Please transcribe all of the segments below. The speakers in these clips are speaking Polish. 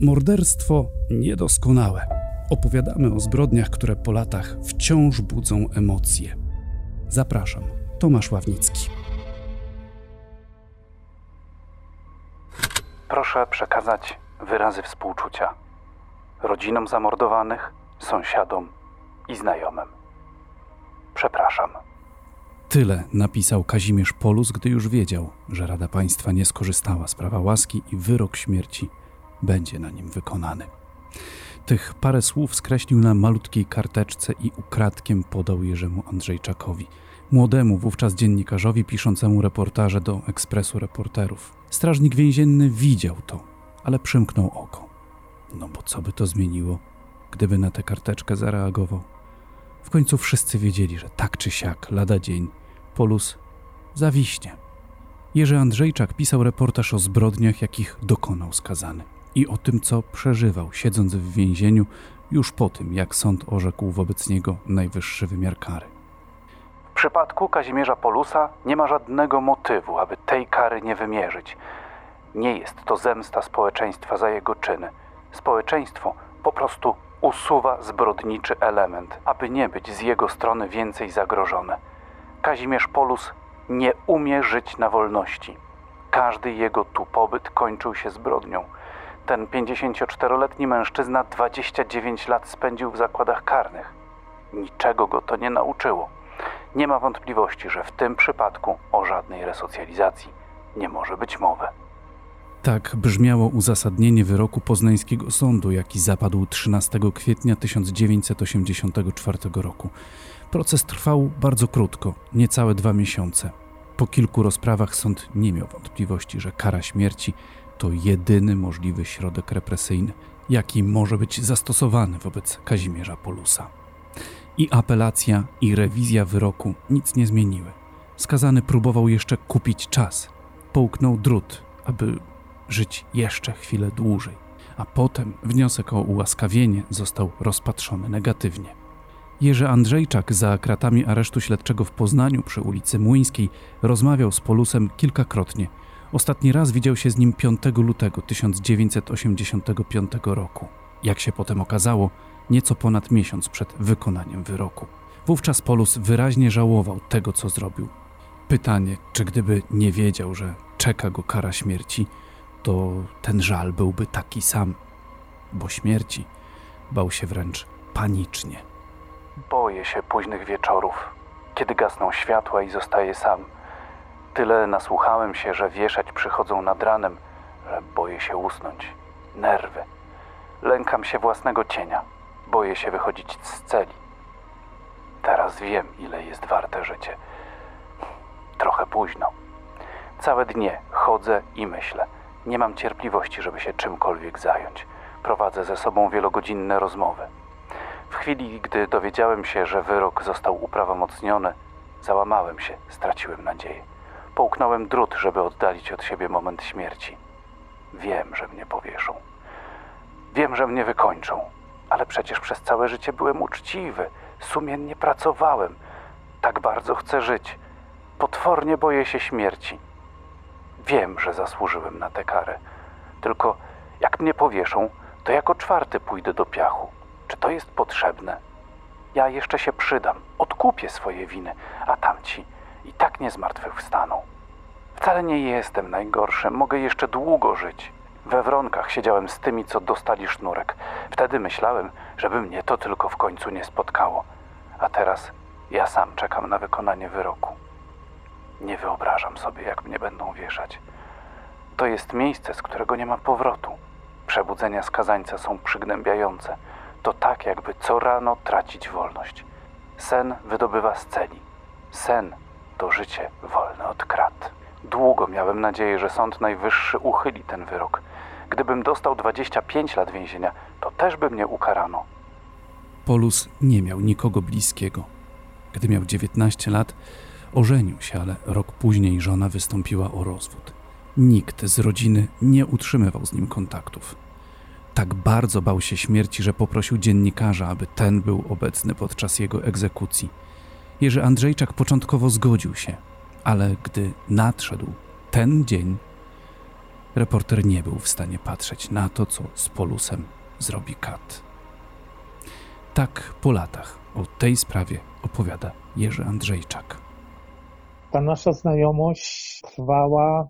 Morderstwo niedoskonałe. Opowiadamy o zbrodniach, które po latach wciąż budzą emocje. Zapraszam, Tomasz Ławnicki. Proszę przekazać wyrazy współczucia rodzinom zamordowanych, sąsiadom i znajomym. Przepraszam. Tyle napisał Kazimierz Polus, gdy już wiedział, że Rada Państwa nie skorzystała z prawa łaski i wyrok śmierci będzie na nim wykonany. Tych parę słów skreślił na malutkiej karteczce i ukradkiem podał Jerzemu Andrzejczakowi, młodemu wówczas dziennikarzowi piszącemu reportaże do Ekspresu Reporterów. Strażnik więzienny widział to, ale przymknął oko. No bo co by to zmieniło, gdyby na tę karteczkę zareagował? W końcu wszyscy wiedzieli, że tak czy siak, lada dzień, Polus zawiśnie. Jerzy Andrzejczak pisał reportaż o zbrodniach, jakich dokonał skazany i o tym, co przeżywał, siedząc w więzieniu już po tym, jak sąd orzekł wobec niego najwyższy wymiar kary. W przypadku Kazimierza Polusa nie ma żadnego motywu, aby tej kary nie wymierzyć. Nie jest to zemsta społeczeństwa za jego czyny. Społeczeństwo po prostu usuwa zbrodniczy element, aby nie być z jego strony więcej zagrożone. Kazimierz Polus nie umie żyć na wolności. Każdy jego tu pobyt kończył się zbrodnią. Ten 54-letni mężczyzna 29 lat spędził w zakładach karnych. Niczego go to nie nauczyło. Nie ma wątpliwości, że w tym przypadku o żadnej resocjalizacji nie może być mowy. Tak brzmiało uzasadnienie wyroku poznańskiego sądu, jaki zapadł 13 kwietnia 1984 roku. Proces trwał bardzo krótko, niecałe dwa miesiące. Po kilku rozprawach sąd nie miał wątpliwości, że kara śmierci to jedyny możliwy środek represyjny, jaki może być zastosowany wobec Kazimierza Polusa. I apelacja, i rewizja wyroku nic nie zmieniły. Skazany próbował jeszcze kupić czas. Połknął drut, aby żyć jeszcze chwilę dłużej, a potem wniosek o ułaskawienie został rozpatrzony negatywnie. Jerzy Andrzejczak za kratami aresztu śledczego w Poznaniu przy ulicy Młyńskiej rozmawiał z Polusem kilkakrotnie. Ostatni raz widział się z nim 5 lutego 1985 roku. Jak się potem okazało, nieco ponad miesiąc przed wykonaniem wyroku. Wówczas Polus wyraźnie żałował tego, co zrobił. Pytanie, czy gdyby nie wiedział, że czeka go kara śmierci, to ten żal byłby taki sam, bo śmierci bał się wręcz panicznie. Boję się późnych wieczorów, kiedy gasną światła i zostaję sam. Tyle nasłuchałem się, że wieszać przychodzą nad ranem, że boję się usnąć. Nerwy. Lękam się własnego cienia. Boję się wychodzić z celi. Teraz wiem, ile jest warte życie. Trochę późno. Całe dnie chodzę i myślę. Nie mam cierpliwości, żeby się czymkolwiek zająć. Prowadzę ze sobą wielogodzinne rozmowy. W chwili, gdy dowiedziałem się, że wyrok został uprawomocniony, załamałem się, straciłem nadzieję. Połknąłem drut, żeby oddalić od siebie moment śmierci. Wiem, że mnie powieszą. Wiem, że mnie wykończą, ale przecież przez całe życie byłem uczciwy, sumiennie pracowałem. Tak bardzo chcę żyć. Potwornie boję się śmierci. Wiem, że zasłużyłem na tę karę. Tylko jak mnie powieszą, to jako czwarty pójdę do piachu. Czy to jest potrzebne? Ja jeszcze się przydam, odkupię swoje winy, a tamci i tak nie zmartwychwstaną. Wcale nie jestem najgorszy, mogę jeszcze długo żyć. We wronkach siedziałem z tymi, co dostali sznurek. Wtedy myślałem, żeby mnie to tylko w końcu nie spotkało. A teraz ja sam czekam na wykonanie wyroku. Nie wyobrażam sobie, jak mnie będą wieszać. To jest miejsce, z którego nie ma powrotu. Przebudzenia skazańca są przygnębiające. To tak, jakby co rano tracić wolność. Sen wydobywa z celi. Sen to życie wolne od krat. Długo miałem nadzieję, że Sąd Najwyższy uchyli ten wyrok. Gdybym dostał 25 lat więzienia, to też by mnie ukarano. Polus nie miał nikogo bliskiego. Gdy miał 19 lat, ożenił się, ale rok później żona wystąpiła o rozwód. Nikt z rodziny nie utrzymywał z nim kontaktów. Tak bardzo bał się śmierci, że poprosił dziennikarza, aby ten był obecny podczas jego egzekucji. Jerzy Andrzejczak początkowo zgodził się, ale gdy nadszedł ten dzień, Reporter nie był w stanie patrzeć na to, co z Polusem zrobi Kat. Tak po latach o tej sprawie opowiada Jerzy Andrzejczak. Ta nasza znajomość trwała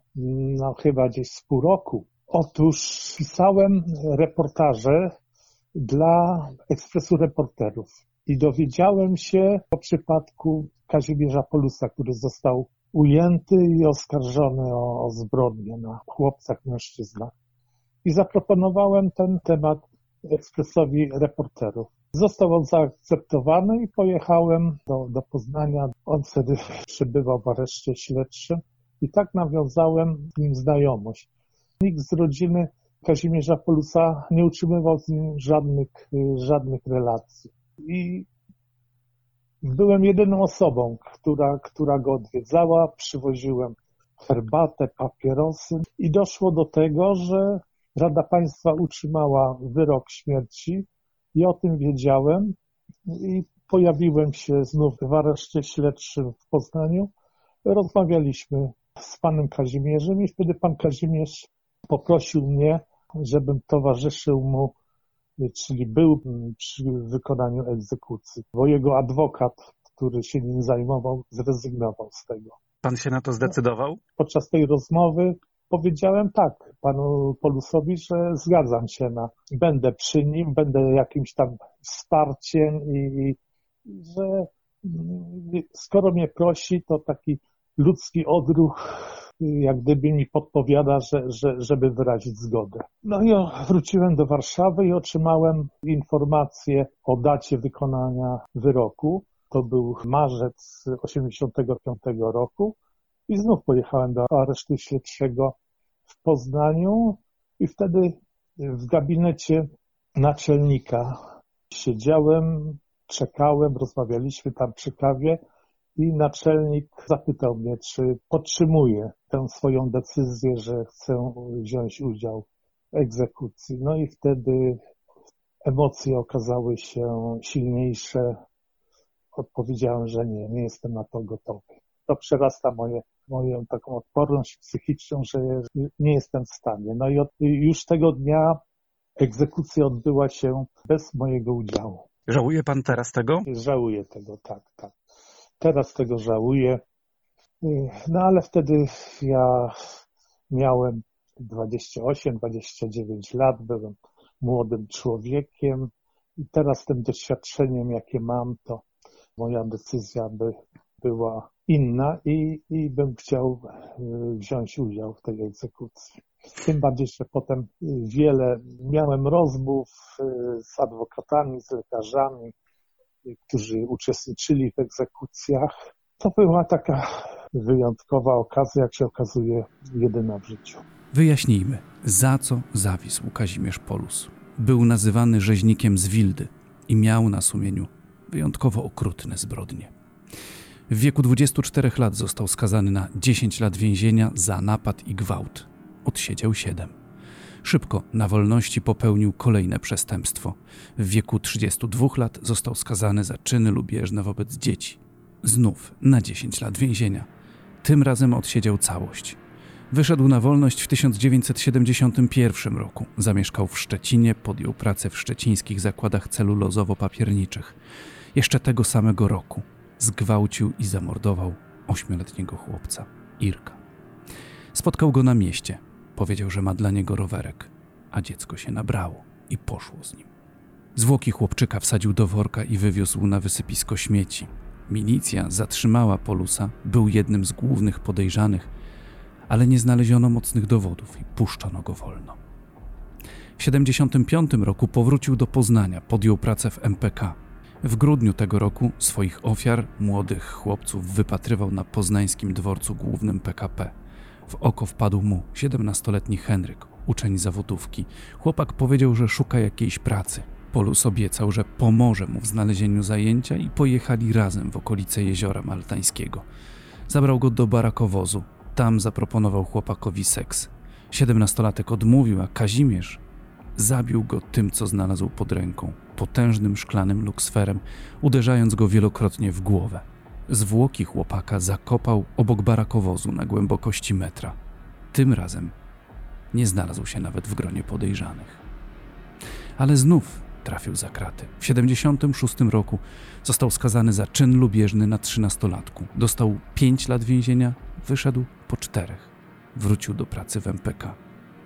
no, chyba gdzieś z pół roku. Otóż pisałem reportaże dla Ekspresu Reporterów i dowiedziałem się o przypadku Kazimierza Polusa, który został ujęty i oskarżony o, o na chłopcach, mężczyznach. I zaproponowałem ten temat Ekspresowi Reporterów. Został on zaakceptowany i pojechałem do, do Poznania. On wtedy przebywał w areszcie śledczym i tak nawiązałem z nim znajomość. Nikt z rodziny Kazimierza Polusa nie utrzymywał z nim żadnych, żadnych relacji. I byłem jedyną osobą, która, która go odwiedzała. Przywoziłem herbatę, papierosy i doszło do tego, że Rada Państwa utrzymała wyrok śmierci i o tym wiedziałem i pojawiłem się znów w areszcie śledczym w Poznaniu. Rozmawialiśmy z panem Kazimierzem i wtedy pan Kazimierz poprosił mnie, żebym towarzyszył mu, czyli był przy wykonaniu egzekucji, bo jego adwokat, który się nim zajmował, zrezygnował z tego. Pan się na to zdecydował? Podczas tej rozmowy powiedziałem tak panu Polusowi, że zgadzam się na, będę przy nim, będę jakimś tam wsparciem i, i że mm, skoro mnie prosi, to taki ludzki odruch jak gdyby mi podpowiada, że, że, żeby wyrazić zgodę. No i wróciłem do Warszawy i otrzymałem informację o dacie wykonania wyroku. To był marzec 85 roku i znów pojechałem do aresztu śledczego w Poznaniu i wtedy w gabinecie naczelnika siedziałem, czekałem, rozmawialiśmy tam przy kawie i naczelnik zapytał mnie, czy podtrzymuję tę swoją decyzję, że chcę wziąć udział w egzekucji. No i wtedy emocje okazały się silniejsze. Odpowiedziałem, że nie, nie jestem na to gotowy. To przerasta moje, moją taką odporność psychiczną, że nie jestem w stanie. No i od, już tego dnia egzekucja odbyła się bez mojego udziału. Żałuje pan teraz tego? Żałuję tego, tak, tak. Teraz tego żałuję. No ale wtedy ja miałem 28-29 lat, byłem młodym człowiekiem i teraz tym doświadczeniem, jakie mam, to moja decyzja by była inna i, i bym chciał y, wziąć udział w tej egzekucji. Tym bardziej, że potem wiele miałem rozmów y, z adwokatami, z lekarzami, którzy uczestniczyli w egzekucjach. To była taka wyjątkowa okazja, jak się okazuje, jedyna w życiu. Wyjaśnijmy, za co zawisł Kazimierz Polus. Był nazywany rzeźnikiem z Wildy i miał na sumieniu wyjątkowo okrutne zbrodnie. W wieku 24 lat został skazany na 10 lat więzienia za napad i gwałt. Odsiedział 7. Szybko na wolności popełnił kolejne przestępstwo. W wieku 32 lat został skazany za czyny lubieżne wobec dzieci. Znów na 10 lat więzienia. Tym razem odsiedział całość. Wyszedł na wolność w 1971 roku. Zamieszkał w Szczecinie, podjął pracę w szczecińskich zakładach celulozowo-papierniczych. Jeszcze tego samego roku zgwałcił i zamordował ośmioletniego chłopca, Irka. Spotkał go na mieście. Powiedział, że ma dla niego rowerek, a dziecko się nabrało i poszło z nim. Zwłoki chłopczyka wsadził do worka i wywiózł na wysypisko śmieci. Milicja zatrzymała Polusa, był jednym z głównych podejrzanych, ale nie znaleziono mocnych dowodów i puszczono go wolno. W 1975 roku powrócił do Poznania, podjął pracę w MPK. W grudniu tego roku swoich ofiar, młodych chłopców, wypatrywał na poznańskim dworcu głównym PKP. W oko wpadł mu 17-letni Henryk, uczeń zawodówki. Chłopak powiedział, że szuka jakiejś pracy. Polus obiecał, że pomoże mu w znalezieniu zajęcia i pojechali razem w okolice jeziora Maltańskiego. Zabrał go do barakowozu. Tam zaproponował chłopakowi seks. Siedemnastolatek odmówił, a Kazimierz zabił go tym, co znalazł pod ręką potężnym szklanym luksferem, uderzając go wielokrotnie w głowę. Zwłoki chłopaka zakopał obok barakowozu na głębokości metra. Tym razem Nie znalazł się nawet w gronie podejrzanych. Ale znów trafił za kraty. W 76 roku został skazany za czyn lubieżny na trzynastolatku. Dostał 5 lat więzienia, wyszedł po czterech. Wrócił do pracy w MPK.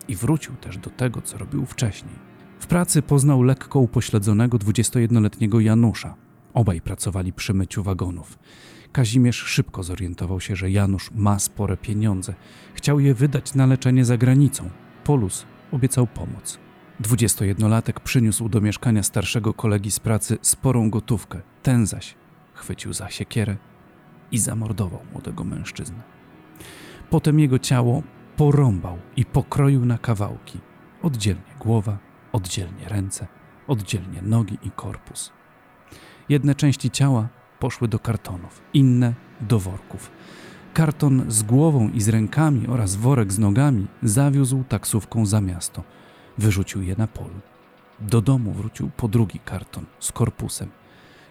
I wrócił też do tego, co robił wcześniej. W pracy poznał lekko upośledzonego 21-letniego Janusza. Obaj pracowali przy myciu wagonów. Kazimierz szybko zorientował się, że Janusz ma spore pieniądze. Chciał je wydać na leczenie za granicą. Polus obiecał pomoc. 21-latek przyniósł do mieszkania starszego kolegi z pracy sporą gotówkę. Ten zaś chwycił za siekierę i zamordował młodego mężczyznę. Potem jego ciało porąbał i pokroił na kawałki. Oddzielnie głowa, oddzielnie ręce, oddzielnie nogi i korpus. Jedne części ciała poszły do kartonów, inne do worków. Karton z głową i z rękami oraz worek z nogami zawiózł taksówką za miasto. Wyrzucił je na polu. Do domu wrócił po drugi karton z korpusem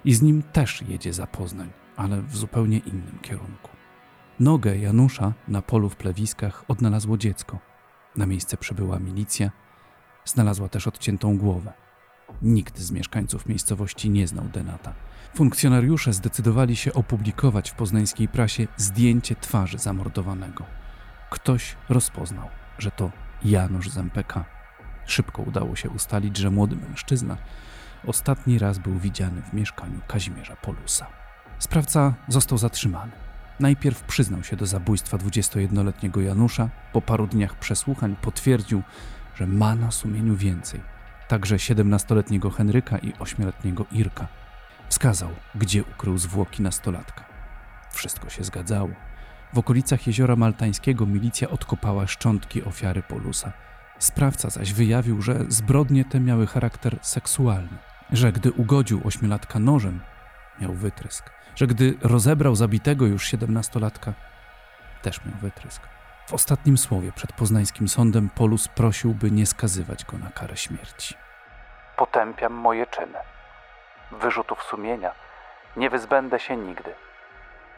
i z nim też jedzie za Poznań, ale w zupełnie innym kierunku. Nogę Janusza na polu w plewiskach odnalazło dziecko. Na miejsce przybyła milicja, znalazła też odciętą głowę. Nikt z mieszkańców miejscowości nie znał Denata. Funkcjonariusze zdecydowali się opublikować w poznańskiej prasie zdjęcie twarzy zamordowanego. Ktoś rozpoznał, że to Janusz z MPK. Szybko udało się ustalić, że młody mężczyzna ostatni raz był widziany w mieszkaniu Kazimierza Polusa. Sprawca został zatrzymany. Najpierw przyznał się do zabójstwa 21-letniego Janusza, po paru dniach przesłuchań potwierdził, że ma na sumieniu więcej. Także 17-letniego Henryka i 8-letniego Irka. Wskazał, gdzie ukrył zwłoki nastolatka. Wszystko się zgadzało. W okolicach jeziora Maltańskiego milicja odkopała szczątki ofiary Polusa. Sprawca zaś wyjawił, że zbrodnie te miały charakter seksualny, że gdy ugodził ośmiolatka nożem, miał wytrysk, że gdy rozebrał zabitego już siedemnastolatka, też miał wytrysk. W ostatnim słowie przed poznańskim sądem Polus prosił, by nie skazywać go na karę śmierci. Potępiam moje czyny. Wyrzutów sumienia nie wyzbędę się nigdy.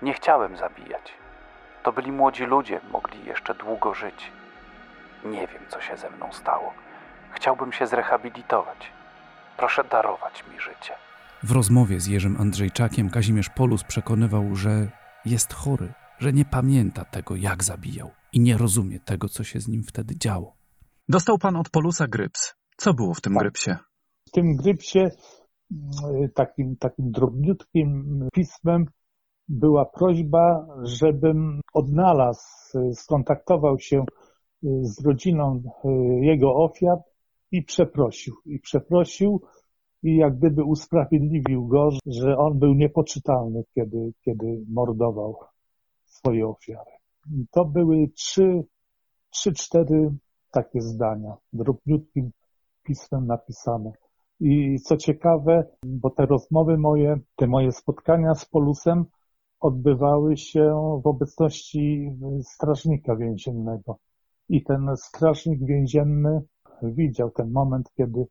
Nie chciałem zabijać. To byli młodzi ludzie, mogli jeszcze długo żyć. Nie wiem, co się ze mną stało. Chciałbym się zrehabilitować. Proszę darować mi życie. W rozmowie z Jerzym Andrzejczakiem Kazimierz Polus przekonywał, że jest chory, że nie pamięta tego, jak zabijał i nie rozumie tego, co się z nim wtedy działo. Dostał pan od Polusa gryps. Co było w tym Tak. grypsie? Tym grypsie mm, takim, takim drobniutkim pismem była prośba, żebym odnalazł, skontaktował się z rodziną y, jego ofiar i przeprosił. I przeprosił i jak gdyby usprawiedliwił go, że on był niepoczytalny, kiedy, kiedy mordował swoje ofiary. I to były trzy, trzy, cztery takie zdania, drobniutkim pismem napisane. I co ciekawe, bo te rozmowy moje, te moje spotkania z Polusem odbywały się w obecności strażnika więziennego. I ten strażnik więzienny widział ten moment, kiedy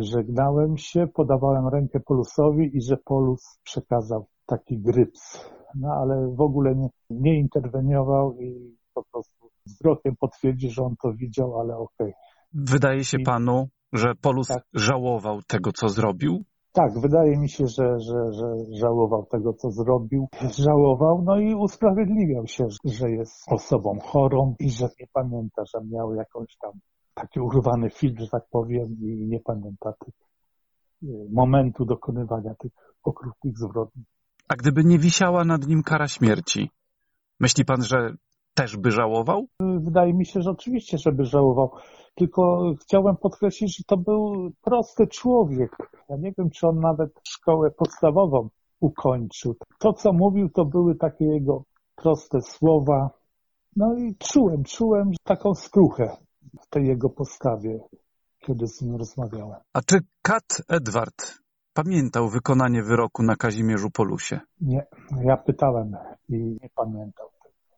żegnałem się, podawałem rękę Polusowi i że Polus przekazał taki gryps. No ale w ogóle nie, nie interweniował i po prostu wzrokiem potwierdzi, że on to widział, ale okej. Wydaje się I- panu, że Polus Tak. żałował tego, co zrobił? Tak, wydaje mi się, że, że, że żałował tego, co zrobił. Żałował, no i usprawiedliwiał się, że jest osobą chorą i że nie pamięta, że miał jakąś tam taki urwany film, że tak powiem, i nie pamięta tych y, momentu dokonywania tych okrutnych zbrodni. A gdyby nie wisiała nad nim kara śmierci, myśli pan, że też by żałował? Wydaje mi się, że oczywiście, żeby żałował. Tylko chciałem podkreślić, że to był prosty człowiek. Ja nie wiem, czy on nawet szkołę podstawową ukończył. To, co mówił, to były takie jego proste słowa. No i czułem, czułem taką skruchę w tej jego postawie, kiedy z nim rozmawiałem. A czy kat Edward pamiętał wykonanie wyroku na Kazimierzu Polusie? Nie, ja pytałem i nie pamiętał.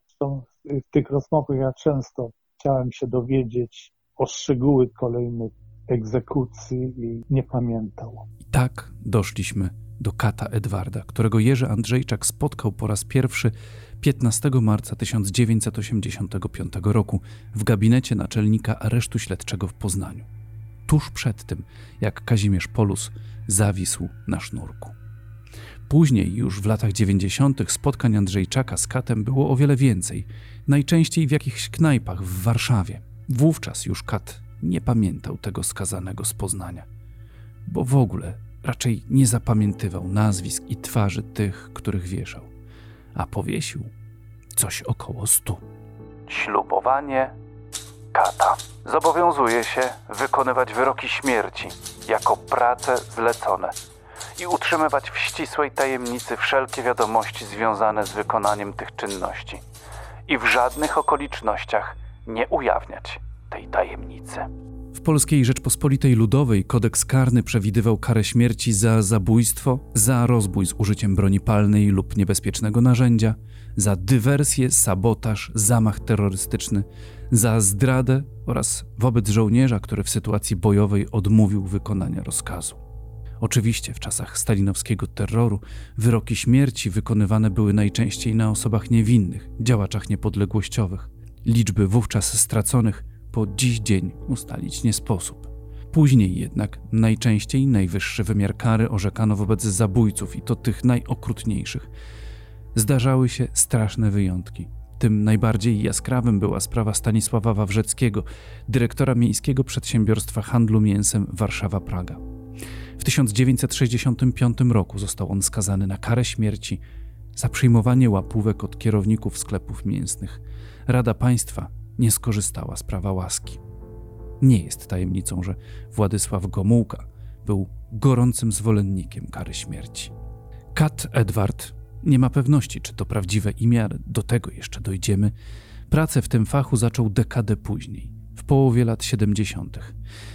Zresztą w tych rozmowach ja często chciałem się dowiedzieć o szczegóły kolejnych egzekucji i nie pamiętał. I tak doszliśmy do kata Edwarda, którego Jerzy Andrzejczak spotkał po raz pierwszy 15 marca 1985 roku w gabinecie naczelnika aresztu śledczego w Poznaniu. Tuż przed tym, jak Kazimierz Polus zawisł na sznurku. Później, już w latach 90., spotkań Andrzejczaka z Katem było o wiele więcej, najczęściej w jakichś knajpach w Warszawie. Wówczas już Kat nie pamiętał tego skazanego z Poznania, bo w ogóle raczej nie zapamiętywał nazwisk i twarzy tych, których wieszał, a powiesił coś około stu. Ślubowanie kata. Zobowiązuje się wykonywać wyroki śmierci jako prace zlecone i utrzymywać w ścisłej tajemnicy wszelkie wiadomości związane z wykonaniem tych czynności i w żadnych okolicznościach nie ujawniać tej tajemnicy. W Polskiej Rzeczpospolitej Ludowej kodeks karny przewidywał karę śmierci za zabójstwo, za rozbój z użyciem broni palnej lub niebezpiecznego narzędzia, za dywersję, sabotaż, zamach terrorystyczny, za zdradę oraz wobec żołnierza, który w sytuacji bojowej odmówił wykonania rozkazu. Oczywiście w czasach stalinowskiego terroru wyroki śmierci wykonywane były najczęściej na osobach niewinnych, działaczach niepodległościowych. Liczby wówczas straconych po dziś dzień ustalić nie sposób. Później jednak najczęściej najwyższy wymiar kary orzekano wobec zabójców i to tych najokrutniejszych. Zdarzały się straszne wyjątki. Tym najbardziej jaskrawym była sprawa Stanisława Wawrzeckiego, dyrektora miejskiego przedsiębiorstwa handlu mięsem Warszawa-Praga. W 1965 roku został on skazany na karę śmierci za przyjmowanie łapówek od kierowników sklepów mięsnych. Rada Państwa nie skorzystała z prawa łaski. Nie jest tajemnicą, że Władysław Gomułka był gorącym zwolennikiem kary śmierci. Kat Edward nie ma pewności, czy to prawdziwe imię, ale do tego jeszcze dojdziemy. Pracę w tym fachu zaczął dekadę później, połowie lat 70.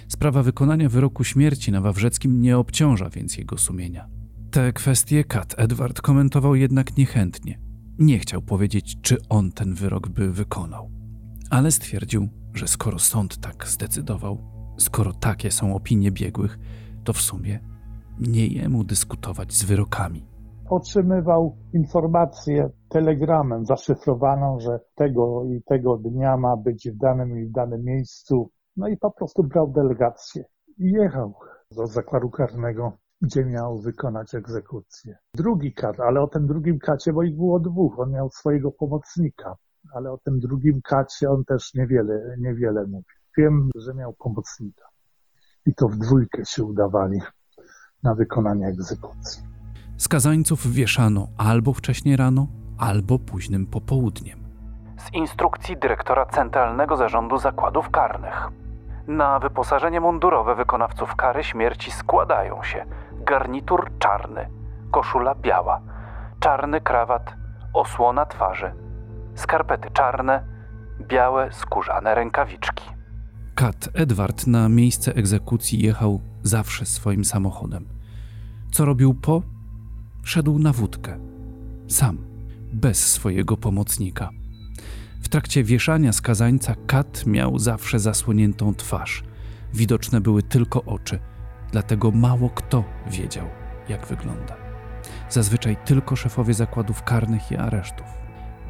Sprawa wykonania wyroku śmierci na Wawrzeckim nie obciąża więc jego sumienia. Te kwestie Kat Edward komentował jednak niechętnie. Nie chciał powiedzieć, czy on ten wyrok by wykonał. Ale stwierdził, że skoro sąd tak zdecydował, skoro takie są opinie biegłych, to w sumie nie jemu dyskutować z wyrokami otrzymywał informację telegramem zaszyfrowaną, że tego i tego dnia ma być w danym i w danym miejscu. No i po prostu brał delegację i jechał do zakładu karnego, gdzie miał wykonać egzekucję. Drugi kat, ale o tym drugim kacie, bo ich było dwóch, on miał swojego pomocnika, ale o tym drugim kacie on też niewiele, niewiele mówi. Wiem, że miał pomocnika. I to w dwójkę się udawali na wykonanie egzekucji. Skazańców wieszano albo wcześnie rano, albo późnym popołudniem. Z instrukcji dyrektora Centralnego Zarządu Zakładów Karnych. Na wyposażenie mundurowe wykonawców kary śmierci składają się garnitur czarny, koszula biała, czarny krawat, osłona twarzy, skarpety czarne, białe skórzane rękawiczki. Kat Edward na miejsce egzekucji jechał zawsze swoim samochodem. Co robił po? Szedł na wódkę. Sam, bez swojego pomocnika. W trakcie wieszania skazańca Kat miał zawsze zasłoniętą twarz. Widoczne były tylko oczy, dlatego mało kto wiedział, jak wygląda. Zazwyczaj tylko szefowie zakładów karnych i aresztów.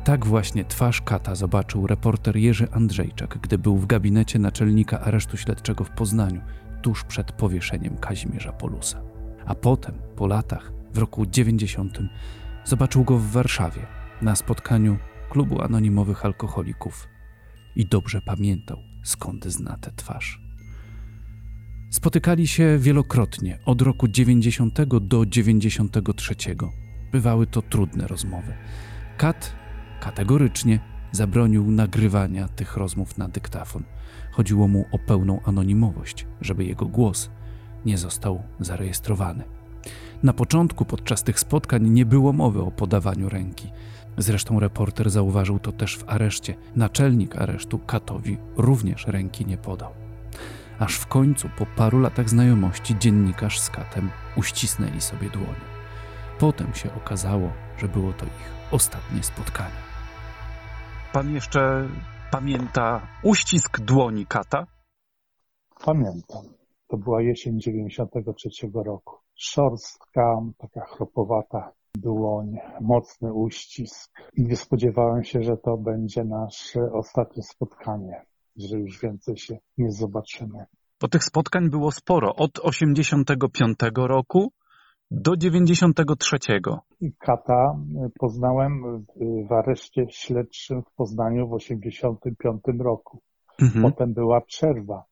Tak właśnie twarz Kata zobaczył reporter Jerzy Andrzejczak, gdy był w gabinecie naczelnika aresztu śledczego w Poznaniu, tuż przed powieszeniem Kazimierza Polusa. A potem, po latach, w roku 90 zobaczył go w Warszawie na spotkaniu klubu anonimowych alkoholików i dobrze pamiętał, skąd zna tę twarz. Spotykali się wielokrotnie od roku 90 do 93. Bywały to trudne rozmowy. Kat kategorycznie zabronił nagrywania tych rozmów na dyktafon. Chodziło mu o pełną anonimowość, żeby jego głos nie został zarejestrowany. Na początku podczas tych spotkań nie było mowy o podawaniu ręki. Zresztą reporter zauważył to też w areszcie. Naczelnik aresztu Katowi również ręki nie podał. Aż w końcu, po paru latach znajomości, dziennikarz z Katem uścisnęli sobie dłonie. Potem się okazało, że było to ich ostatnie spotkanie. Pan jeszcze pamięta uścisk dłoni Kata? Pamiętam. To była jesień 93 roku szorstka, taka chropowata dłoń, mocny uścisk. I nie spodziewałem się, że to będzie nasze ostatnie spotkanie, że już więcej się nie zobaczymy. Bo tych spotkań było sporo. Od 85 roku do 93. I Kata poznałem w areszcie śledczym w Poznaniu w 85 roku. Mhm. Potem była przerwa.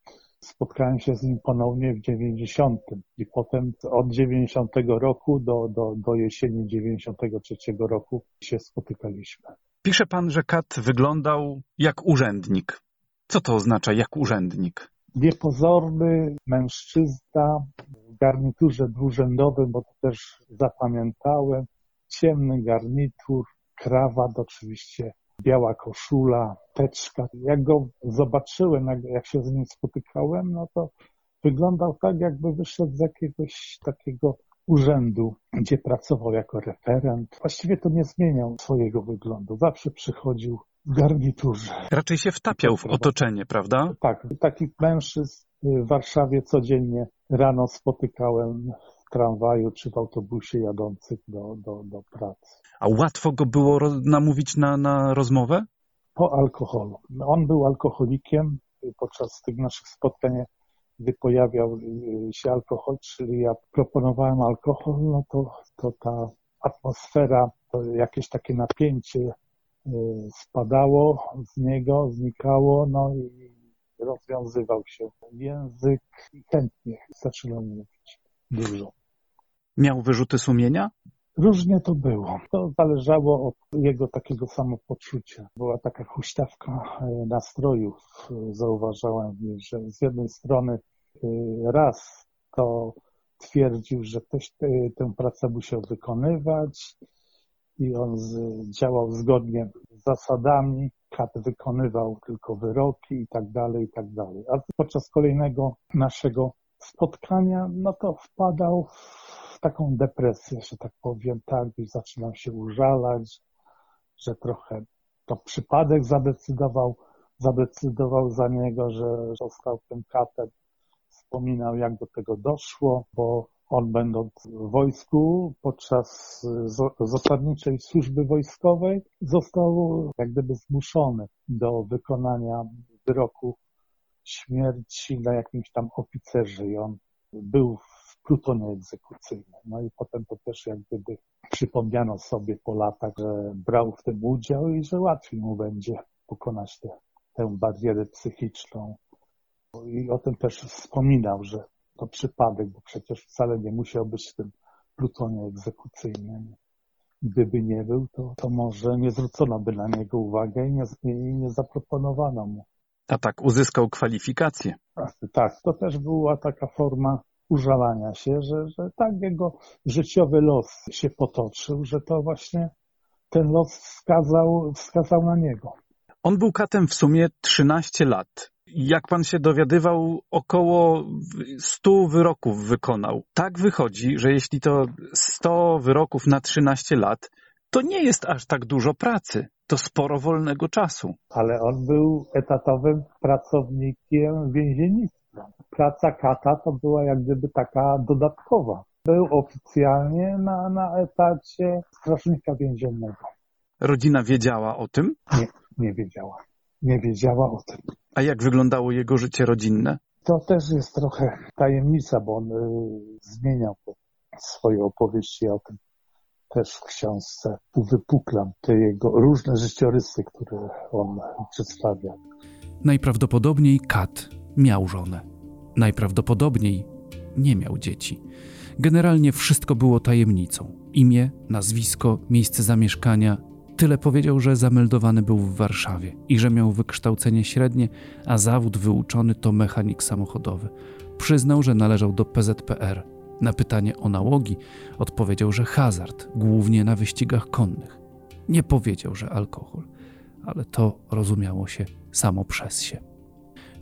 Spotkałem się z nim ponownie w 90 i potem od 90 roku do, do, do jesieni 93 roku się spotykaliśmy. Pisze pan, że Kat wyglądał jak urzędnik. Co to oznacza jak urzędnik? Niepozorny mężczyzna w garniturze dwurzędowym, bo to też zapamiętałem. Ciemny garnitur, krawat oczywiście, biała koszula, teczka. Jak go zobaczyłem, jak, się z nim spotykałem, no to wyglądał tak, jakby wyszedł z jakiegoś takiego urzędu, gdzie pracował jako referent. Właściwie to nie zmieniał swojego wyglądu. Zawsze przychodził w garniturze. Raczej się wtapiał w otoczenie, prawda? Tak, takich mężczyzn w Warszawie codziennie rano spotykałem tramwaju czy w autobusie jadących do, do, do pracy. A łatwo go było namówić na, na rozmowę? Po alkoholu. On był alkoholikiem. Podczas tych naszych spotkań, gdy pojawiał się alkohol, czyli ja proponowałem alkohol, no to, to ta atmosfera, to jakieś takie napięcie y, spadało z niego, znikało, no i rozwiązywał się język i chętnie zaczynał mówić dużo. Miał wyrzuty sumienia? Różnie to było. To zależało od jego takiego samopoczucia. Była taka huśtawka e, nastrojów. Zauważałem, że z jednej strony e, raz to twierdził, że ktoś tę pracę musiał wykonywać i on działał zgodnie z zasadami. Kat wykonywał tylko wyroki i tak dalej, i tak dalej. A podczas kolejnego naszego spotkania, no to wpadał w taką depresję, że tak powiem, tak, i zaczynał się użalać, że trochę to przypadek zadecydował, zadecydował za niego, że został tym katem. Wspominał, jak do tego doszło, bo on będąc w wojsku podczas zasadniczej służby wojskowej został jak gdyby zmuszony do wykonania wyroku śmierci na jakimś tam oficerze i on był w plutonie egzekucyjnym. No i potem to też jak gdyby przypomniano sobie po latach, że brał w tym udział i że łatwiej mu będzie pokonać tę, tę barierę psychiczną. I o tym też wspominał, że to przypadek, bo przecież wcale nie musiał być w tym plutonie egzekucyjnym. Gdyby nie był, to, to może nie zwrócono by na niego uwagę i nie, i nie zaproponowano mu. A tak uzyskał kwalifikacje. Tak, to też była taka forma użalania się, że, że tak jego życiowy los się potoczył, że to właśnie ten los wskazał, wskazał na niego. On był katem w sumie 13 lat. Jak pan się dowiadywał, około 100 wyroków wykonał. Tak wychodzi, że jeśli to 100 wyroków na 13 lat, to nie jest aż tak dużo pracy. To sporo wolnego czasu. Ale on był etatowym pracownikiem więziennictwa. Praca kata to była jak gdyby taka dodatkowa. Był oficjalnie na, na etacie strażnika więziennego. Rodzina wiedziała o tym? Nie, nie wiedziała. Nie wiedziała o tym. A jak wyglądało jego życie rodzinne? To też jest trochę tajemnica, bo on y, zmieniał swoje opowieści o tym też w książce uwypuklam te jego różne życiorysy, które on przedstawia. Najprawdopodobniej Kat miał żonę. Najprawdopodobniej nie miał dzieci. Generalnie wszystko było tajemnicą. Imię, nazwisko, miejsce zamieszkania. Tyle powiedział, że zameldowany był w Warszawie i że miał wykształcenie średnie, a zawód wyuczony to mechanik samochodowy. Przyznał, że należał do PZPR. Na pytanie o nałogi odpowiedział, że hazard, głównie na wyścigach konnych. Nie powiedział, że alkohol, ale to rozumiało się samo przez się.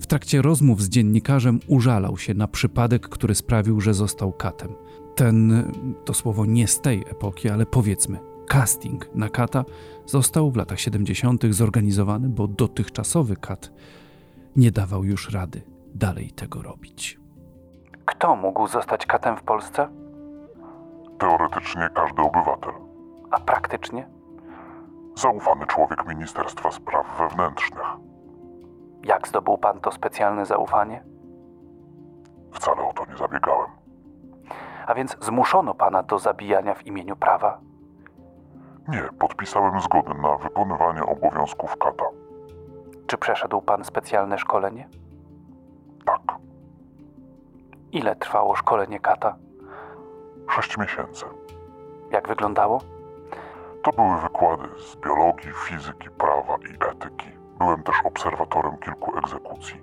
W trakcie rozmów z dziennikarzem użalał się na przypadek, który sprawił, że został katem. Ten, to słowo nie z tej epoki, ale powiedzmy, casting na kata został w latach 70. zorganizowany, bo dotychczasowy kat nie dawał już rady dalej tego robić. Kto mógł zostać katem w Polsce? Teoretycznie każdy obywatel. A praktycznie? Zaufany człowiek Ministerstwa Spraw Wewnętrznych. Jak zdobył pan to specjalne zaufanie? Wcale o to nie zabiegałem. A więc zmuszono pana do zabijania w imieniu prawa? Nie, podpisałem zgodę na wykonywanie obowiązków kata. Czy przeszedł pan specjalne szkolenie? Tak, Ile trwało szkolenie kata? sześć miesięcy. Jak wyglądało? To były wykłady z biologii, fizyki, prawa i etyki. Byłem też obserwatorem kilku egzekucji.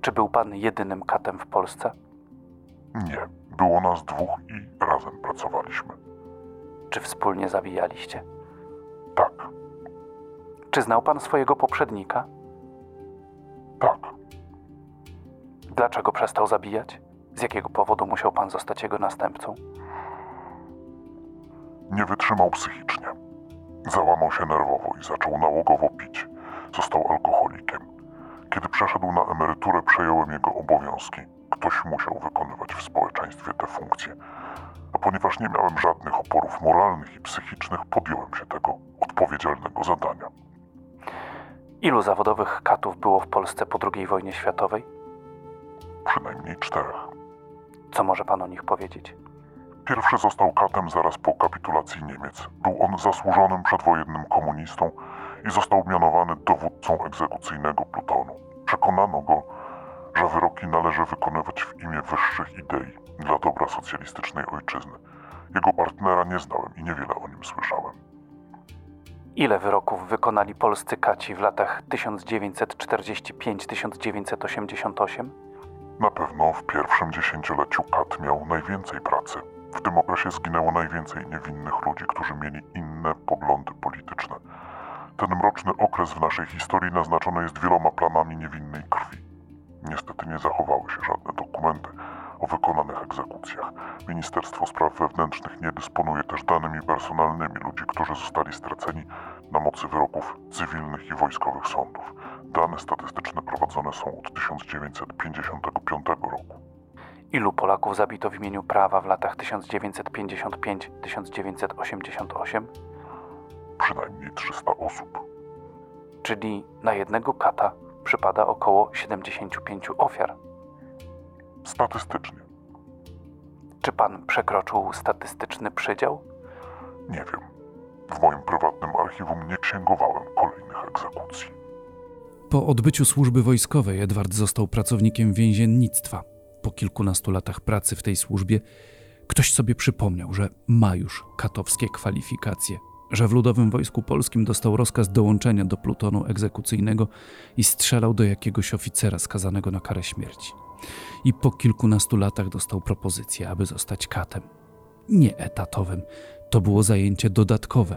Czy był pan jedynym katem w Polsce? Nie, było nas dwóch i razem pracowaliśmy. Czy wspólnie zabijaliście? Tak, Czy znał pan swojego poprzednika? tak. Dlaczego przestał zabijać? Z jakiego powodu musiał pan zostać jego następcą? Nie wytrzymał psychicznie. Załamał się nerwowo i zaczął nałogowo pić. Został alkoholikiem. Kiedy przeszedł na emeryturę, przejąłem jego obowiązki. Ktoś musiał wykonywać w społeczeństwie te funkcje. A ponieważ nie miałem żadnych oporów moralnych i psychicznych, podjąłem się tego odpowiedzialnego zadania. Ilu zawodowych katów było w Polsce po II wojnie światowej? Przynajmniej czterech. Co może pan o nich powiedzieć? Pierwszy został katem zaraz po kapitulacji Niemiec. Był on zasłużonym przedwojennym komunistą i został mianowany dowódcą egzekucyjnego plutonu. Przekonano go, że wyroki należy wykonywać w imię wyższych idei dla dobra socjalistycznej ojczyzny. Jego partnera nie znałem i niewiele o nim słyszałem. Ile wyroków wykonali polscy kaci w latach 1945-1988? Na pewno w pierwszym dziesięcioleciu kat miał najwięcej pracy. W tym okresie zginęło najwięcej niewinnych ludzi, którzy mieli inne poglądy polityczne. Ten mroczny okres w naszej historii naznaczony jest wieloma plamami niewinnej krwi. Niestety nie zachowały się żadne dokumenty o wykonanych egzekucjach. Ministerstwo Spraw Wewnętrznych nie dysponuje też danymi personalnymi ludzi, którzy zostali straceni na mocy wyroków cywilnych i wojskowych sądów. Dane statystyczne prowadzone są od 1955 roku. Ilu Polaków zabito w imieniu prawa w latach 1955-1988? Przynajmniej 300 osób. Czyli na jednego kata przypada około 75 ofiar. Statystycznie. Czy pan przekroczył statystyczny przydział? Nie wiem. W moim prywatnym archiwum nie księgowałem kolejnych egzekucji. Po odbyciu służby wojskowej Edward został pracownikiem więziennictwa. Po kilkunastu latach pracy w tej służbie ktoś sobie przypomniał, że ma już katowskie kwalifikacje, że w Ludowym Wojsku Polskim dostał rozkaz dołączenia do plutonu egzekucyjnego i strzelał do jakiegoś oficera skazanego na karę śmierci. I po kilkunastu latach dostał propozycję, aby zostać katem. Nie etatowym, to było zajęcie dodatkowe.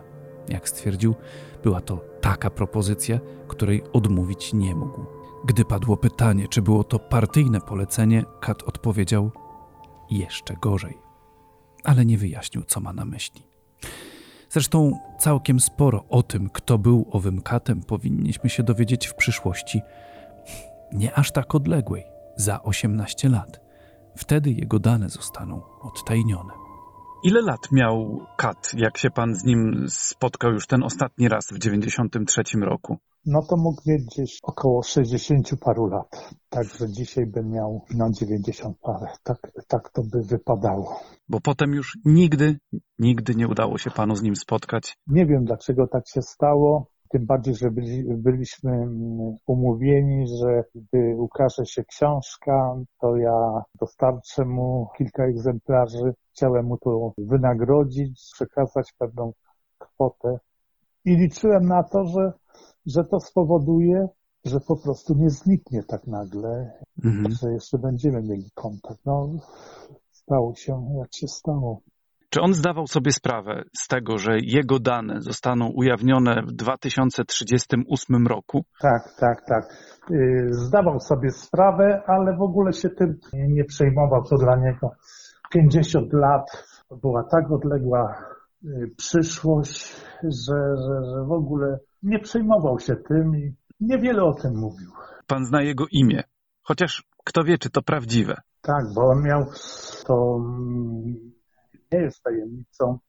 Jak stwierdził, była to taka propozycja, której odmówić nie mógł. Gdy padło pytanie, czy było to partyjne polecenie, Kat odpowiedział jeszcze gorzej, ale nie wyjaśnił, co ma na myśli. Zresztą całkiem sporo o tym, kto był owym katem, powinniśmy się dowiedzieć w przyszłości, nie aż tak odległej, za 18 lat. Wtedy jego dane zostaną odtajnione. Ile lat miał Kat, jak się pan z nim spotkał już ten ostatni raz w 93 roku? No to mógł mieć gdzieś około 60 paru lat. Także dzisiaj by miał no 90 parę. Tak, tak to by wypadało. Bo potem już nigdy, nigdy nie udało się panu z nim spotkać. Nie wiem dlaczego tak się stało. Tym bardziej, że byli, byliśmy mm, umówieni, że gdy ukaże się książka, to ja dostarczę mu kilka egzemplarzy. Chciałem mu to wynagrodzić, przekazać pewną kwotę. I liczyłem na to, że, że to spowoduje, że po prostu nie zniknie tak nagle, Mhm. że jeszcze będziemy mieli kontakt. No, stało się jak się stało. Czy on zdawał sobie sprawę z tego, że jego dane zostaną ujawnione w 2038 roku? Tak, tak, tak. Yy, Zdawał sobie sprawę, ale w ogóle się tym nie przejmował. To dla niego 50 lat była tak odległa yy, przyszłość, że, że, że w ogóle nie przejmował się tym i niewiele o tym mówił. Pan zna jego imię, chociaż kto wie, czy to prawdziwe. Tak, bo on miał, to nie jest tajemnicą,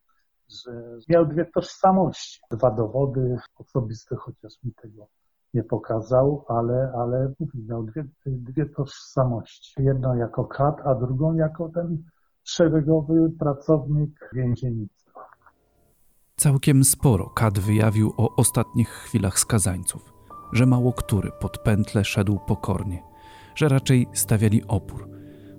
że miał dwie tożsamości. Dwa dowody osobiste, chociaż mi tego nie pokazał, ale, ale miał dwie, dwie tożsamości. Jedną jako kat, a drugą jako ten szeregowy pracownik więziennictwa. Całkiem sporo Kat wyjawił o ostatnich chwilach skazańców, że mało który pod pętle szedł pokornie, że raczej stawiali opór,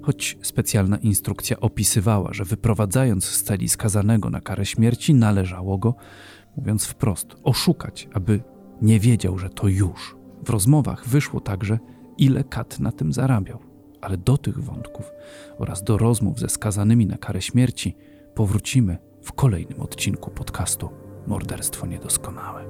choć specjalna instrukcja opisywała, że wyprowadzając z celi skazanego na karę śmierci, należało go, mówiąc wprost, oszukać, aby nie wiedział, że to już. W rozmowach wyszło także, ile Kat na tym zarabiał, ale do tych wątków oraz do rozmów ze skazanymi na karę śmierci powrócimy w kolejnym odcinku podcastu Morderstwo Niedoskonałe.